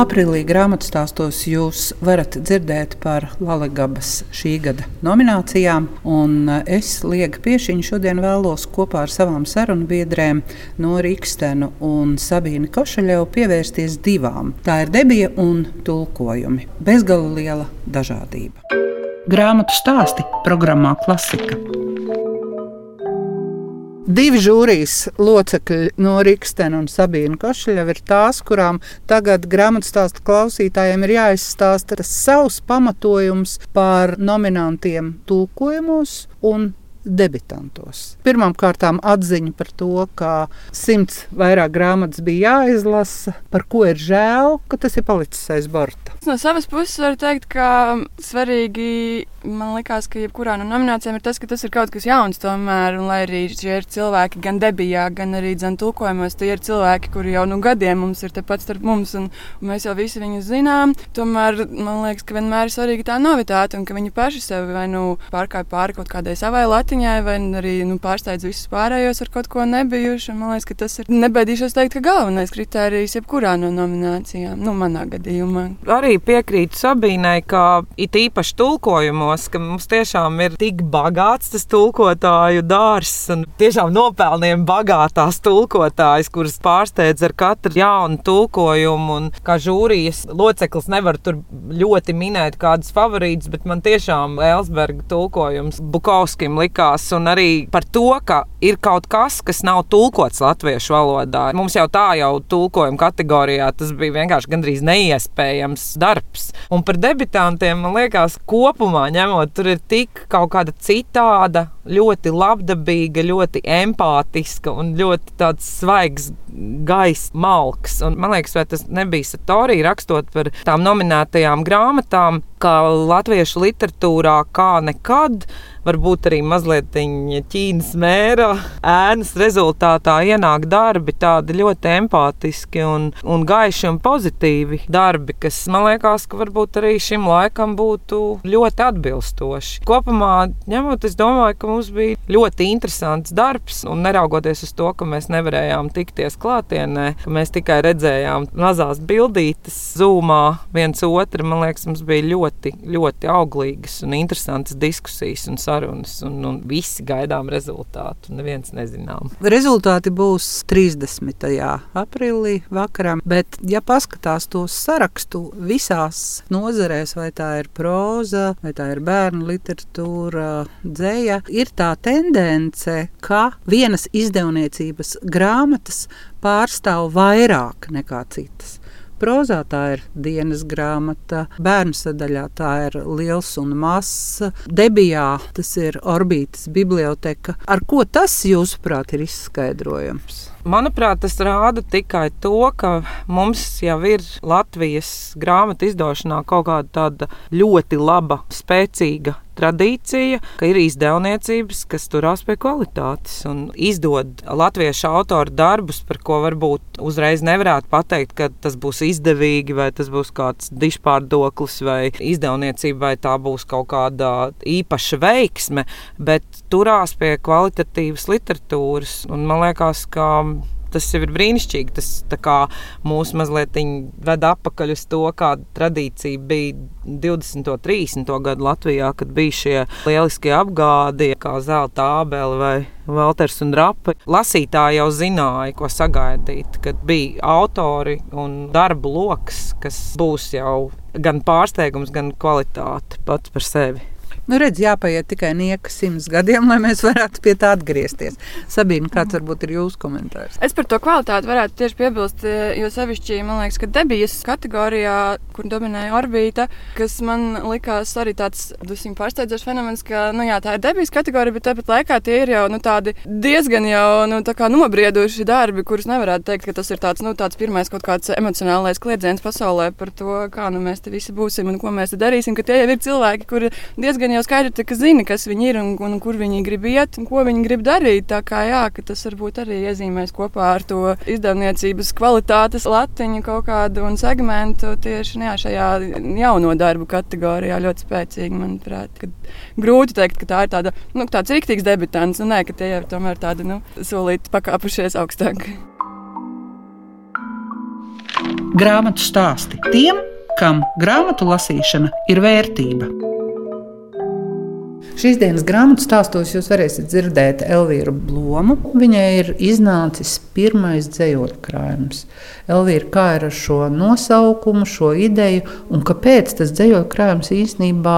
Aprīlī grāmatā stāstos jūs varat dzirdēt par Latvijas šī gada nominācijām. Es, Liega Piešiņa, šodien vēlos kopā ar savām sarunu biedrēm no Rīgstenu un Sabīnu Košaļevu pievērsties divām. Tā ir debija un tulkojumi. Bezgala liela dažādība. Grāmatu stāsti programmā Klasika. Divi žūrijas locekļi no Rīgstena un Sabīna Košļeva ir tās, kurām tagad grāmatstāstu klausītājiem ir jāizstāsta savs pamatojums par nominantiem tulkojumos un debitantos. Pirmkārt, atziņa par to, ka simts vairāk grāmatas bija jāizlasa, par ko ir žēl, ka tas ir palicis aiz borta. No savas puses varu teikt, ka svarīgi man liekas, ka jebkurā no nominācijām ir tas, ka tas ir kaut kas jauns. Tomēr, un lai arī šie ir cilvēki gan debijā, gan arī dzēn tulkojumos, tie ir cilvēki, kuri jau nu gadiem mums ir tepat starp mums, un, un mēs jau visi viņus zinām. Tomēr man liekas, ka vienmēr ir svarīga tā novitāte, un ka viņi paši sevi vai nu pārkāpj pāri kaut kādai savai latiņai, vai arī nu, pārsteidz visus pārējos ar kaut ko nebijuši. Man liekas, ka tas ir nebaidīšos teikt, ka galvenais kritērijs jebkurā no nominācijām, nu, manā gadījumā. Arī piekrītu Sabīnai, ka it īpaši tulkojumos, ka mums tiešām ir tik bagāts tas tulkotāju dārsts un tiešām nopelniem bagātās tulkotājas, kuras pārsteidz ar katru jaunu tulkojumu. Un kā žūrijas loceklis nevar tur ļoti minēt kādus favorītus, bet man tiešām Elsberga tulkojums Bukovskim likās un arī par to, ka ir kaut kas, kas nav tulkots latviešu valodā. Mums jau tā jau tulkojuma kategorijā tas bija vienkārši gandrīz neiespējams darbs. Un par debitantiem man liekas, kopumā ņemot, tur ir tik kaut kāda citāda, ļoti labdabīga, ļoti empātiska un ļoti svaigs gaisa malks. Un, man liekas, vai tas nebija Satorija rakstot par tām nominētajām grāmatām, kā latviešu literatūrā kā nekad varbūt arī mazliet ķīnas mēra ēnas rezultātā ienāk darbi, tādi ļoti empātiski un, un gaiši un pozitīvi darbi, kas man liekas, ka varbūt arī šim laikam būtu ļoti atbilstoši. Kopumā ņemot, es domāju, ka mums bija ļoti interesants darbs, un neraugoties uz to, ka mēs nevarējām tikties klātienē, ka mēs tikai redzējām mazās bildītes, zūmā viens otru, man liekas, mums bija ļoti, ļoti auglīgas un interesantas diskusijas un sarunas, un, un visi gaidām rezultātu. Neviens nezinām. Rezultāti būs 30. aprīlī vakarā, bet, ja paskatās to sarakstu visās nozarēs, vai tā ir proza, vai tā ir bērnu literatūra, dzēja, ir tā tendence, ka vienas izdevniecības grāmatas pārstāv vairāk nekā citas. Prozā tā ir dienas grāmata, bērnu sadaļā tā ir liels un mazs, debijā tas ir orbītas biblioteka. Ar ko tas, jūsuprāt, ir izskaidrojams? Manuprāt, tas rāda tikai to, ka mums jau ir Latvijas grāmatu izdošanā kaut kāda ļoti laba, spēcīga tradīcija, ka ir izdevniecības, kas turās pie kvalitātes un izdod latviešu autoru darbus, par ko varbūt uzreiz nevarētu pateikt, ka tas būs izdevīgi, vai tas būs kāds dišpārdoklis, vai izdevniecība, vai tā būs kaut kāda īpaša veiksme, bet turās pie kvalitatīvas literatūras. Un man liekas, ka tas jau ir brīnišķīgi. Tas mūs mazliet ved atpakaļ uz to, kāda tradīcija bija 20. un 30. gadu Latvijā, kad bija šie lieliskie apgādi, kā zelta abeli vai Valters un Rapa. Lasītāji jau zināja, ko sagaidīt, kad bija autori un darbu lokus, kas būs jau gan pārsteigums, gan kvalitāte pats par sevi. Nu, redz, jāpaiet tikai nieka simts gadiem, lai mēs varētu pie tā atgriezties. Sabīna, kāds varbūt ir jūsu komentārs? Es par to kvalitāti varētu tieši piebilst, jo sevišķi man liekas, ka debijas kategorijā, kur dominēja orbīta, kas man likās arī tāds dusmīgi pārsteidzošs fenomens, ka nu, jā, tā ir debijas kategorija, bet tāpat laikā tie ir jau nu, tādi diezgan jau nu, nobrieduši darbi, kurus nevarētu teikt, ka tas ir tāds, nu, tāds pirmais kaut kāds emocionālais kliedziens pasaulē par to, kā nu, mēs te visi būsim un ko mēs te darīsim. Tie jau ir cilvēki, kuri diezgan gan jau skaidri, ka zina, kas viņi ir un, un kur viņi grib iet un ko viņi grib darīt. Tā kā jā, tas varbūt arī iezīmēs kopā ar to izdevniecības kvalitātes latiņu kaut kādu un segmentu tieši jā, šajā jauno darbu kategorijā ļoti spēcīgi, manuprāt. Grūti teikt, ka tā ir tāda, nu, tāds riktīgs debitants, un nē, ka tie ir tomēr tādi, nu, solīti pakāpušies augstāk. Grāmatu stāsti tiem, kam grāmatu lasīšana ir vērtība. Šīs dienas grāmatu stāstos jūs varēsiet dzirdēt Elvīru Blomu. Viņai ir iznācis pirmais dzējoļu krājums. Elvīra, kā ir ar šo nosaukumu, šo ideju un kāpēc tas dzējoļu krājums īstenībā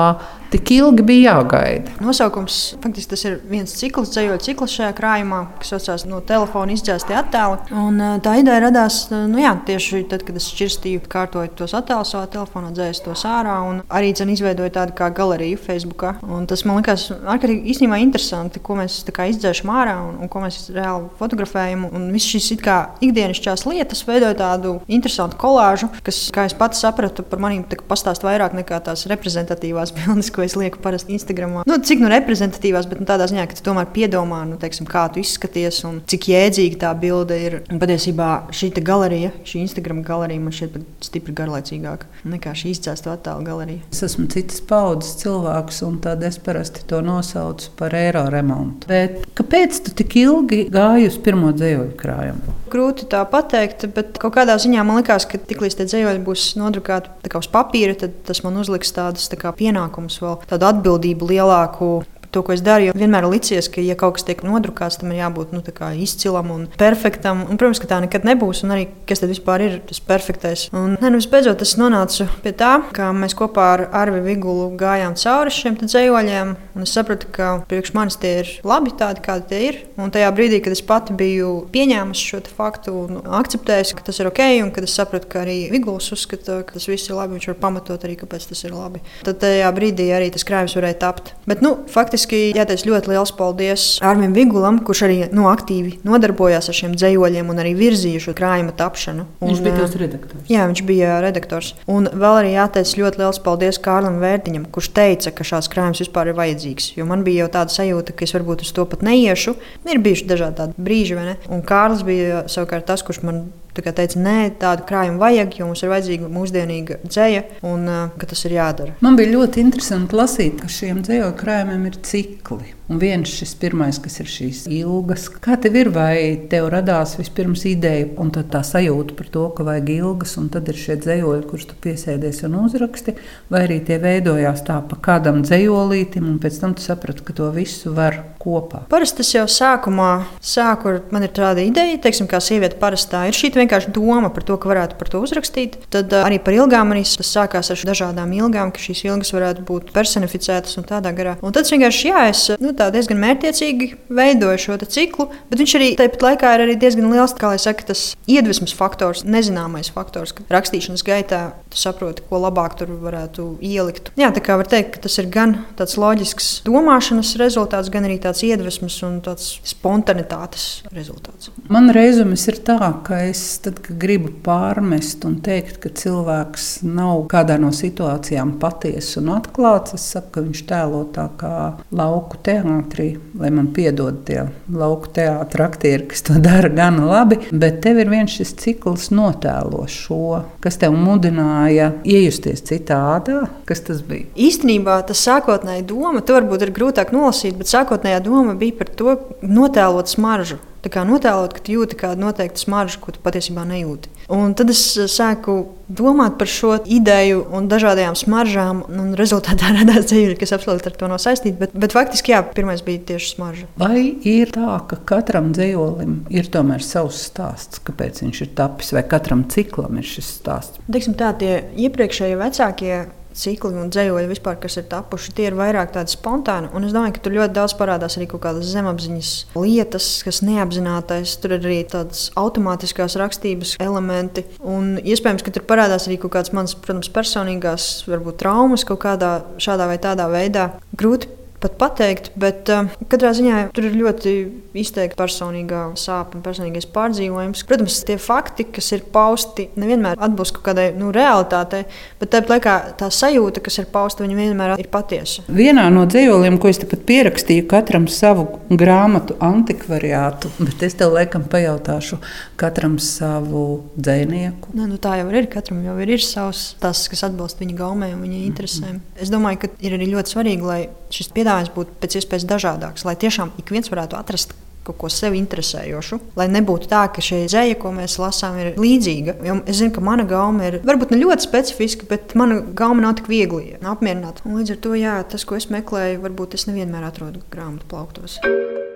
tik ilgi bija jāgaida. Nosaukums faktiski tas ir viens cikls, dzējoļu cikls šajā krājumā, kas saucās no telefona izdzēsti attēli. Un, tā ideja radās nu, jā, tieši tad, kad es šķirstīju, kārtoju tos attēlus savā telefonā, dzēsu tos ārā un arī dzen, izveidoju tādu kā galeriju Facebook. Un tas man likās ārkārtīgi īstenībā interesanti, ko mēs izdzēšam ārā un, un ko mēs reāli fotografējam. Un viss šīs ikdienišķās lietas veidoja tādu interesantu kolāžu, kas, kā es pats sapratu, par maniem pastāst vairāk nekā tās reprezentatīvās bildes, ko es lieku parasti Instagram. Nu, cik nu reprezentatīvas, bet nu, tādā ziņā, ka tu tomēr piedomā, nu, teiksim, kā tu izskaties un cik jēdzīga tā bilde ir. Un patiesībā šī galerija, šī Instagram galerija man šķiet pat stipri garlaicīgāka nekā šī izcēlta attēlu galerija. Es esmu citas paudzes cilvēks, un tad es parasti to nosaucu par eiro remontu. Bet kāpēc tu tik ilgi gāji uz pirmo dzējoļu krājumu? Grūti tā pateikt, bet kaut kādā ziņā man liekas, ka tiklīdz tie dzējoļi būs nodrukāti uz papīra, tad tas man uzliks tādas tā pienākumus vēl tādu atbildību lielāku to, ko es daru. Jo vienmēr licies, ka, ja kaut kas tiek nodrukāts, tam ir jābūt nu, izcilam un perfektam. Un, protams, ka tā nekad nebūs. Un arī kas tad vispār ir tas perfektais. Un, ne, nu, beidzot, es nonācu pie tā, ka mēs kopā ar Arvi Vigulu gājām cauri šiem dzējoļiem. Es sapratu, ka priekš manis tie ir labi tādi, kādi tie ir. Un tajā brīdī, kad es pati biju pieņēmusi šo faktu un akceptējusi, ka tas ir ok, un kad es sapratu, ka arī Viguls uzskata, ka tas viss ir labi, viņš var pamatot arī, kāpēc tas ir labi. Tad tajā brīdī arī tas krājums varēja tapt. Bet, nu, faktiski Faktiski jāteic ļoti liels paldies Armim Vigulam, kurš arī nu, aktīvi nodarbojās ar šiem dzējoļiem un arī virzīja šo krājuma tapšanu. Un, viņš bija tas redaktors. Jā, viņš bija redaktors. Un vēl arī jāteic ļoti liels paldies Kārlim Vērtiņam, kurš teica, ka šāds krājums vispār ir vajadzīgs. Jo man bija jau tāda sajūta, ka es varbūt uz to pat neiešu. Ir bijuši dažādi brīži, vai ne? Un Kārlis bija savukārt tas, kurš man teica, nē, tādu krājumu vajag, jo mums ir vajadzīga mūsdienīga dzēja, un ka tas ir jādara. Man bija ļoti interesanti lasīt, ka šiem dzējoļu krājumiem ir cikli. Un viens šis pirmais, kas ir šīs ilgas, kā tev ir, vai tev radās vispirms ideja, un tad tā sajūta par to, ka vajag ilgas, un tad ir šie dzējoļi, kurus tu piesēdies un uzraksti, vai arī tie veidojās tā pa kādam dzējolītim, un pēc tam tu saprati, ka to visu var kopā. Parasti tas jau sākumā sāku ar, man ir tāda ideja, teiksim, kā sieviete parastā ir šī vienkārši doma par to, ka varētu par to uzrakstīt. Tad uh, arī par ilgām arī tas sākās ar dažādām ilgām, ka šīs ilgas varētu būt personificētas un tādā garā. Un tad vienkārši jā, es nu, tā diezgan mērķiecīgi veidoja šo ciklu, bet viņš arī tāpat laikā ir arī diezgan liels, kā jau saka, tas iedvesmas faktors, nezināmais faktors, ka rakstīšanas gaitā tu saproti, ko labāk tur varētu ielikt. Jā, tā kā var teikt, ka tas ir gan tāds loģisks domāšanas rezultāts, gan arī tāds iedvesmas un tāds spontanitātes rezultāts. Man reizes ir tā, ka es tad, kad gribu pārmest un teikt, ka cilvēks nav kādā no situācijām patiesa un atklāts, es saku, ka viņš tēlo tā kā lauku teātrī teātrī, lai man piedod tie lauku teātris aktieri, kas to dara gan labi. Bet tev ir viens šis cikls notēlo šo, kas tev mudināja iejusties citādā. Kas tas bija? Īstenībā tas sākotnēji doma, to varbūt ir grūtāk nolasīt, bet sākotnējā doma bija par to notēlot smaržu. Tā kā notēlot, ka jūti kādu noteiktu smaržu, ko tu patiesībā nejūti. Un tad es eh, sāku domāt par šo ideju un dažādām smaržām, un rezultātā radās dzīve, kas absolūti ar to nav saistīta. Bet, bet faktiski, jā, pirmais bija tieši smarža. Vai ir tā, ka katram dzīslim ir tomēr savs stāsts, kāpēc viņš ir tapis, vai katram ciklam ir šis stāsts? Teiksim tā, tie iepriekšējie vecākie cikli un dzējoļi, vispār, kas ir tapuši, tie ir vairāk tādi spontāni. Un es domāju, ka tur ļoti daudz parādās arī kaut kādas zemapziņas lietas, kas neapzinātais. Tur ir arī tādas automātiskās rakstības elementi. Un iespējams, ka tur parādās arī kaut kādas manas, protams, personīgās, varbūt traumas kaut kādā šādā vai tādā veidā. Grūti pat pateikt, bet uh, katrā ziņā tur ir ļoti izteikti personīgā sāpe un personīgais pārdzīvojums. Protams, tie fakti, kas ir pausti, nevienmēr atbilst kaut kādai nu, realitātei, bet tāpat laikā tā sajūta, kas ir pausta, viņa vienmēr ir patiesa. Vienā no dzīsļiem, ko es tepat pierakstīju, katram savu grāmatu antikvariātu, bet es tev laikam pajautāšu, katram savu dzinieku. Nu, nu, tā jau ir. Katram jau ir, ir savs tas, kas atbilst viņa gaumē un viņa interesēm. Mm -hmm. Es domāju, ka ir arī ļoti svarīgi, lai šis piedāvājums būtu pēc iespējas dažādāks, lai tiešām ik viens varētu atrast kaut ko sevi interesējošu. Lai nebūtu tā, ka šī zēja, ko mēs lasām, ir līdzīga. Jo es zinu, ka mana gauma ir varbūt ne ļoti specifiska, bet mana gauma nav tik viegli apmierināt. Un līdz ar to jā, tas, ko es meklēju, varbūt es nevienmēr atrodu grāmatu plauktos.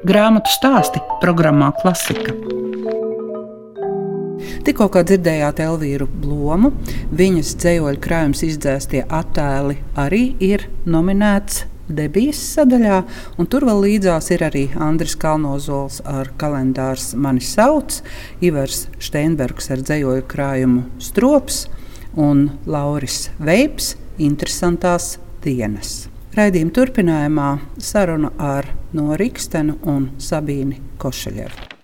Grāmatu stāsti programmā Klasika. Tikko dzirdējāt Elvīru Blomu, viņas dzējoļu krājums izdzēstie attēli arī ir nominēts debijas sadaļā, un tur vēl līdzās ir arī Andris Kalnozols ar kalendārs Mani sauc, Ivars Steinbergs ar dzējoļu krājumu Strops un Lauris Veips interesantās dienas. Raidījuma turpinājumā saruna ar Norikstenu un Sabīni Košaļevu.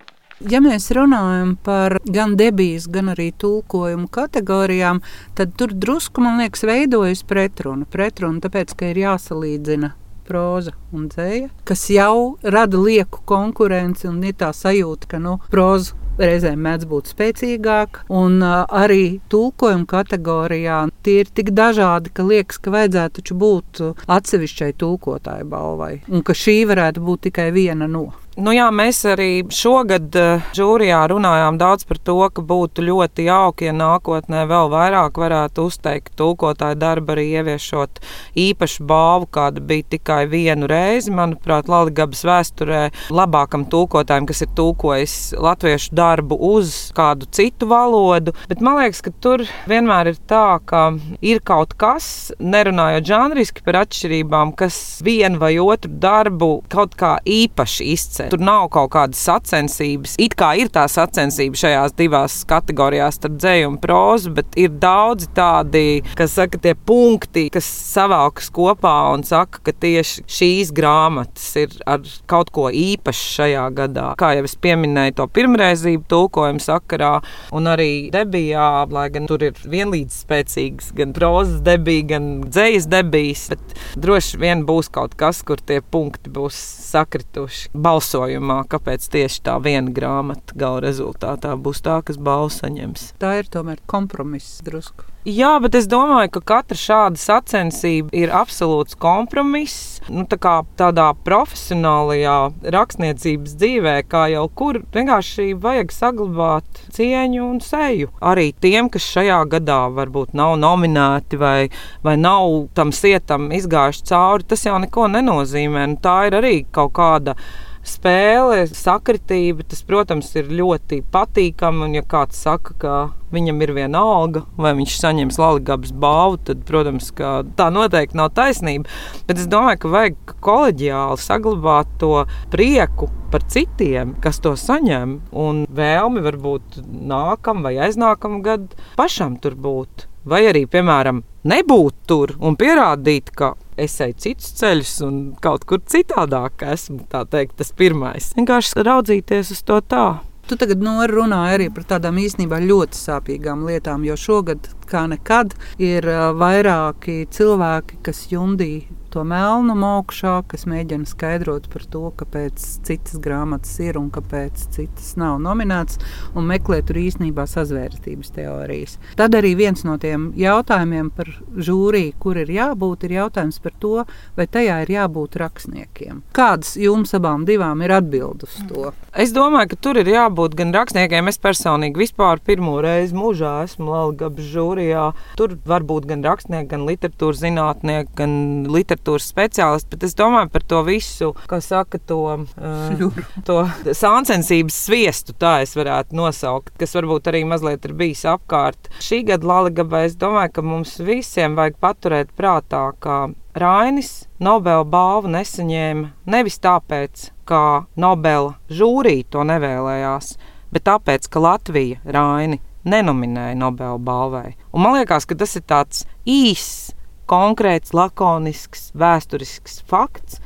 Ja mēs runājam par gan debijas, gan arī tulkojumu kategorijām, tad tur drusku, man liekas, veidojas pretruna. Pretruna tāpēc, ka ir jāsalīdzina proza un dzēja, kas jau rada lieku konkurenci un ir tā sajūta, ka nu, proza reizēm mēdz būt spēcīgāk, un uh, arī tulkojuma kategorijā tie ir tik dažādi, ka liekas, ka vajadzētu būt atsevišķai tulkotāju balvai, un ka šī varētu būt tikai viena no. Nu jā, mēs arī šogad uh, žūrijā runājām daudz par to, ka būtu ļoti jauki, ja nākotnē vēl vairāk varētu uzteikt tulkotāju darbu, arī ieviešot īpašu balvu, kāda bija tikai vienu reizi. Manuprāt, Latvijas vēsturē labākam tulkotājam, kas ir tulkojis latviešu darbu uz kādu citu valodu. Bet man liekas, ka tur vienmēr ir tā, ka ir kaut kas, nerunājot žanriski par atšķirībām, kas vienu vai otru darbu kaut kā īpaši izceļ nianse. Tur nav kaut kādas sacensības. It kā ir tā sacensība šajās divās kategorijās, starp dzēju un prózu, bet ir daudzi tādi, kas saka, tie punkti, kas savākas kopā un saka, ka tieši šīs grāmatas ir ar kaut ko īpašu šajā gadā. Kā jau es pieminēju, to pirmreizību tulkojumu sakarā, un arī debijā, lai gan tur ir vienlīdz spēcīgs gan prozas debija, gan dzējas debijas, bet droši vien būs kaut kas, kur tie punkti būs sakrituši. Balsu balsojumā, kāpēc tieši tā viena grāmata gala rezultātā būs tā, kas balvu saņems. Tā ir tomēr kompromiss drusku. Jā, bet es domāju, ka katra šāda sacensība ir absolūts kompromiss. Nu, tā kā tādā profesionālajā rakstniecības dzīvē, kā jau kur, vienkārši vajag saglabāt cieņu un seju. Arī tiem, kas šajā gadā varbūt nav nominēti vai, vai nav tam sietam izgājuši cauri, tas jau neko nenozīmē. Nu, tā ir arī kaut kāda spēle, sakritība, tas, protams, ir ļoti patīkami. Un, ja kāds saka, ka viņam ir viena alga, vai viņš saņems Latvijas balvu, tad, protams, tā noteikti nav taisnība. Bet es domāju, ka vajag kolēģiāli saglabāt to prieku par citiem, kas to saņem, un vēlmi varbūt nākamā vai aiznākamā gada pašam tur būt. Vai arī, piemēram, nebūt tur un pierādīt, ka es eju citus ceļus un kaut kur citādāk esmu. Teikt, tas pirmais. Vienkārši raudzīties uz to tā. Tu tagad runāji arī par tādām īstenībā ļoti sāpīgām lietām, jo šogad, kā nekad, ir vairāki cilvēki, kas jundīja to melnu mokšā, kas mēģina skaidrot par to, kāpēc citas grāmatas ir un kāpēc citas nav nominētas, un meklē tur īstenībā sazvērstības teorijas. Tad arī viens no tiem jautājumiem par žūriju, kur ir jābūt, ir jautājums par to, vai tajā ir jābūt rakstniekiem. Kādas jums abām divām ir atbildes uz to? Es domāju, ka tur ir jābūt gan rakstniekiem. Es personīgi vispār pirmo reizi mūžā esmu Latvijas žūrijā. Tur var būt gan rakstnieki, gan literatūras zinātnieki, gan literatūras literatūras speciālists, bet es domāju par to visu, kā saka, to, uh, to sāncensības sviestu, tā es varētu nosaukt, kas varbūt arī mazliet ir bijis apkārt. Šī gada Latvijā es domāju, ka mums visiem vajag paturēt prātā, ka Rainis Nobela balvu nesaņēma nevis tāpēc, ka Nobela žūrija to nevēlējās, bet tāpēc, ka Latvija Raini nenominēja Nobela balvai. Un man liekas, ka tas ir tāds īss konkrēts, lakonisks, vēsturisks fakts,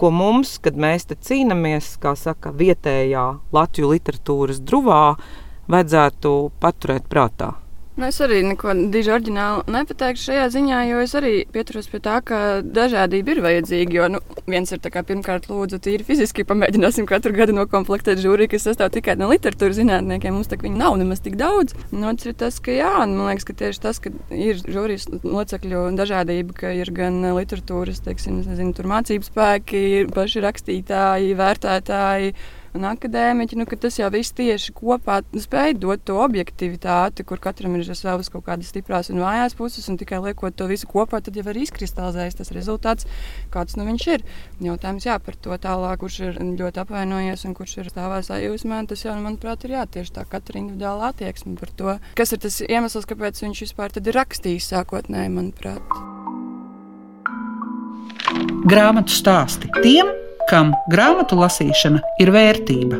ko mums, kad mēs te cīnāmies, kā saka, vietējā latviešu literatūras druvā, vajadzētu paturēt prātā. Nu, es arī neko diži oriģināli nepateikšu šajā ziņā, jo es arī pieturos pie tā, ka dažādība ir vajadzīga. Jo nu, viens ir kā, pirmkārt, lūdzu, tīri fiziski pamēģināsim katru gadu nokomplektēt žūriju, kas sastāv tikai no literatūras zinātniekiem. Mums tā viņi nav nemaz tik daudz. Un otrs ir tas, ka jā, man liekas, ka tieši tas, ka ir žūrijas locekļu dažādība, ka ir gan literatūras, teiksim, nezinu, mācību spēki, paši rakstītāji, vērtētāji un akadēmiķi, nu, tas jau viss tieši kopā spēj dot to objektivitāti, kur katram ir savas kaut kādas stiprās un vājās puses, un tikai liekot to visu kopā, tad jau var izkristalizēties tas rezultāts, kāds nu viņš ir. Jautājums jā, par to tālāk, kurš ir ļoti apvainojies un kurš ir stāvā sajūsmā, tas jau, manuprāt, ir jā, tieši tā katra individuāla attieksme par to, kas ir tas iemesls, kāpēc viņš vispār ir rakstījis sākotnēji, manuprāt. Grāmatu stāsti tiem, kam grāmatu lasīšana ir vērtība.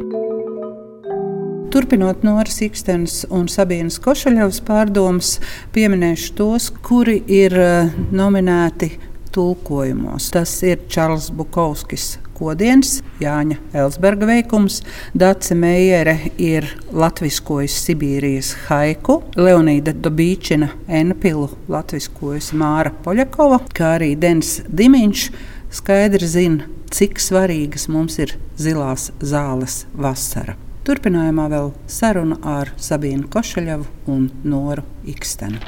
Turpinot Noras Ikstenes un Sabienas Košaļovas pārdomas, pieminēšu tos, kuri ir eh, nominēti tulkojumos. Tas ir Čārls Bukovskis. Kodiens, Jāņa Elsberga veikums, Dace Meijere ir latviskojis Sibīrijas haiku, Leonīda Dobīčina Enpilu latviskojas Māra Poļakova, kā arī Dens Dimiņš skaidri zina, cik svarīgas mums ir zilās zāles vasara. Turpinājumā vēl saruna ar Sabīnu Košaļevu un Noru Ikstenu.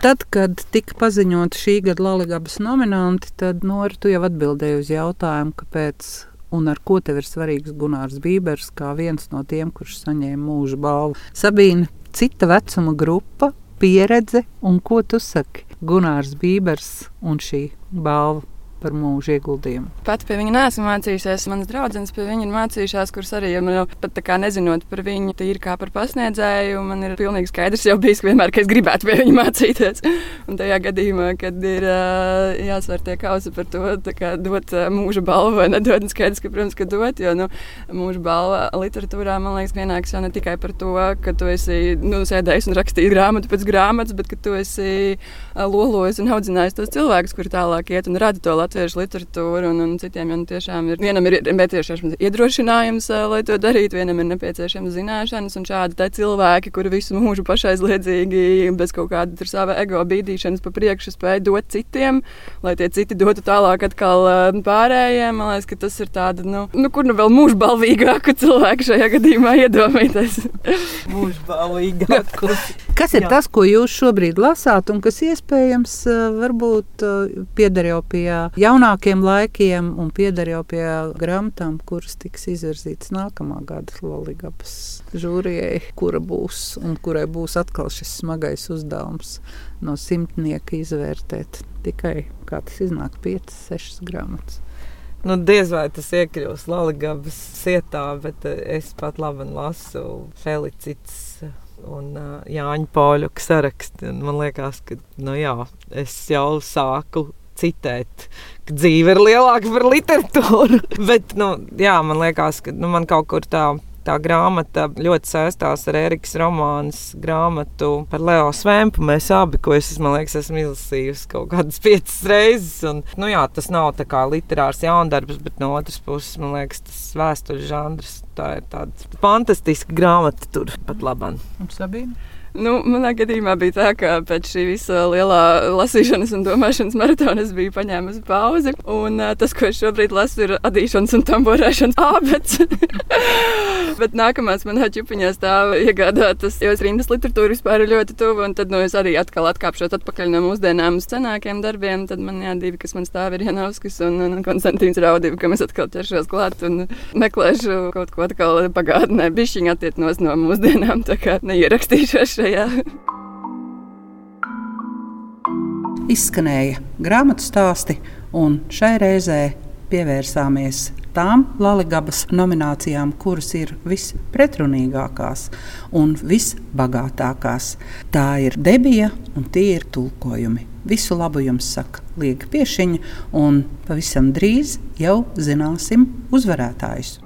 Tad, kad tika paziņota šī gada Latvijas nominanti, tad Nora, tu jau atbildēji uz jautājumu, kāpēc un ar ko tev ir svarīgs Gunārs Bībers, kā viens no tiem, kurš saņēma mūža balvu. Sabīna, cita vecuma grupa, pieredze un ko tu saki? Gunārs Bībers un šī balva par mūža ieguldījumu. Pat pie viņa neesmu mācījusies. Manas draudzenes pie viņa ir mācījušās, kuras arī man jau pat kā nezinot par viņu, tīri kā par pasniedzēju. Man ir pilnīgi skaidrs jau bijis, ka vienmēr, ka es gribētu pie viņa mācīties. Un tajā gadījumā, kad ir jāsver tie kausi par to, kā dot mūža balvu vai nedot, skaidrs, ka, protams, ka dot, jo nu, mūža balva literatūrā man liekas pienāks jau ne tikai par to, ka tu esi nu, sēdējis un rakstījis grāmatu pēc grāmatas, bet ka tu esi lolojis un audzinājis tos cilvēkus, kuri tālāk iet un rada to Latviju latviešu literatūru, un, un citiem jau tiešām ir. Vienam ir nepieciešams iedrošinājums, lai to darītu, vienam ir nepieciešams zināšanas, un šādi cilvēki, kuri visu mūžu pašaizliedzīgi, bez kaut kāda sava ego bīdīšanas pa priekšu, spēj dot citiem, lai tie citi dotu tālāk atkal pārējiem. Man liekas, ka tas ir tāds, nu, nu, kur nu vēl mūžbalvīgāku cilvēku šajā gadījumā iedomāties. mūžbalvīgāku. Kas ir Jā. tas, ko jūs šobrīd lasāt, un kas iespējams varbūt pieder jau pie jaunākiem laikiem un pieder jau pie grāmatām, kuras tiks izvirzītas nākamā gada Loligapas žūrijai, kura būs un kurai būs atkal šis smagais uzdevums no simtnieka izvērtēt tikai kā tas iznāk 5, 6 grāmatas. Nu, diez vai tas iekļūs Latvijas sietā, bet eh, es pat labi lasu Felicits un uh, Jāņa Poļu sarakstu. Man liekas, ka nu, jā, es jau sāku citēt, ka dzīve ir lielāka par literatūru. Bet, nu, jā, man liekas, ka nu, man kaut kur tā. Tā grāmata ļoti saistās ar Erikas romānas grāmatu par Leo Svempu. Mēs abi, ko es liekas, esmu izlasījusi kaut kādas piecas reizes. Un, nu jā, tas nav tā kā literārs jaundarbs, bet no otras puses, man liekas, tas vēstuļu žanrs. Tā ir tāda fantastiska grāmata tur pat labāk. Un Sabīna? Nu, manā gadījumā bija tā, ka pēc šī visa lielā lasīšanas un domāšanas maratona es biju paņēmusi pauzi. Un, uh, tas, ko es šobrīd lasu, ir adīšanas un tamborēšanas abets. Bet nākamās manā ķupiņā stāv iegādātas, jo es rindas literatūru vispār ir ļoti tuvu. Un tad nu, es arī atkal atkāpšos atpakaļ no mūsdienām senākiem darbiem. Tad man jā, divi, kas man stāv, ir Janovskis un, un Konstantīns Raudība, kam es atkal ķeršos klāt un meklēšu kaut ko atkal pagātnē. Bišķiņi attieknos no mūsdienām, tā kā neierakstīšos šeit Latvijā. Izskanēja grāmatu stāsti, un šai reizē pievērsāmies tām Latvijas nominācijām, kuras ir vispretrunīgākās un visbagātākās. Tā ir debija un tie ir tulkojumi. Visu labu jums saka Liega Piešiņa, un pavisam drīz jau zināsim uzvarētājus.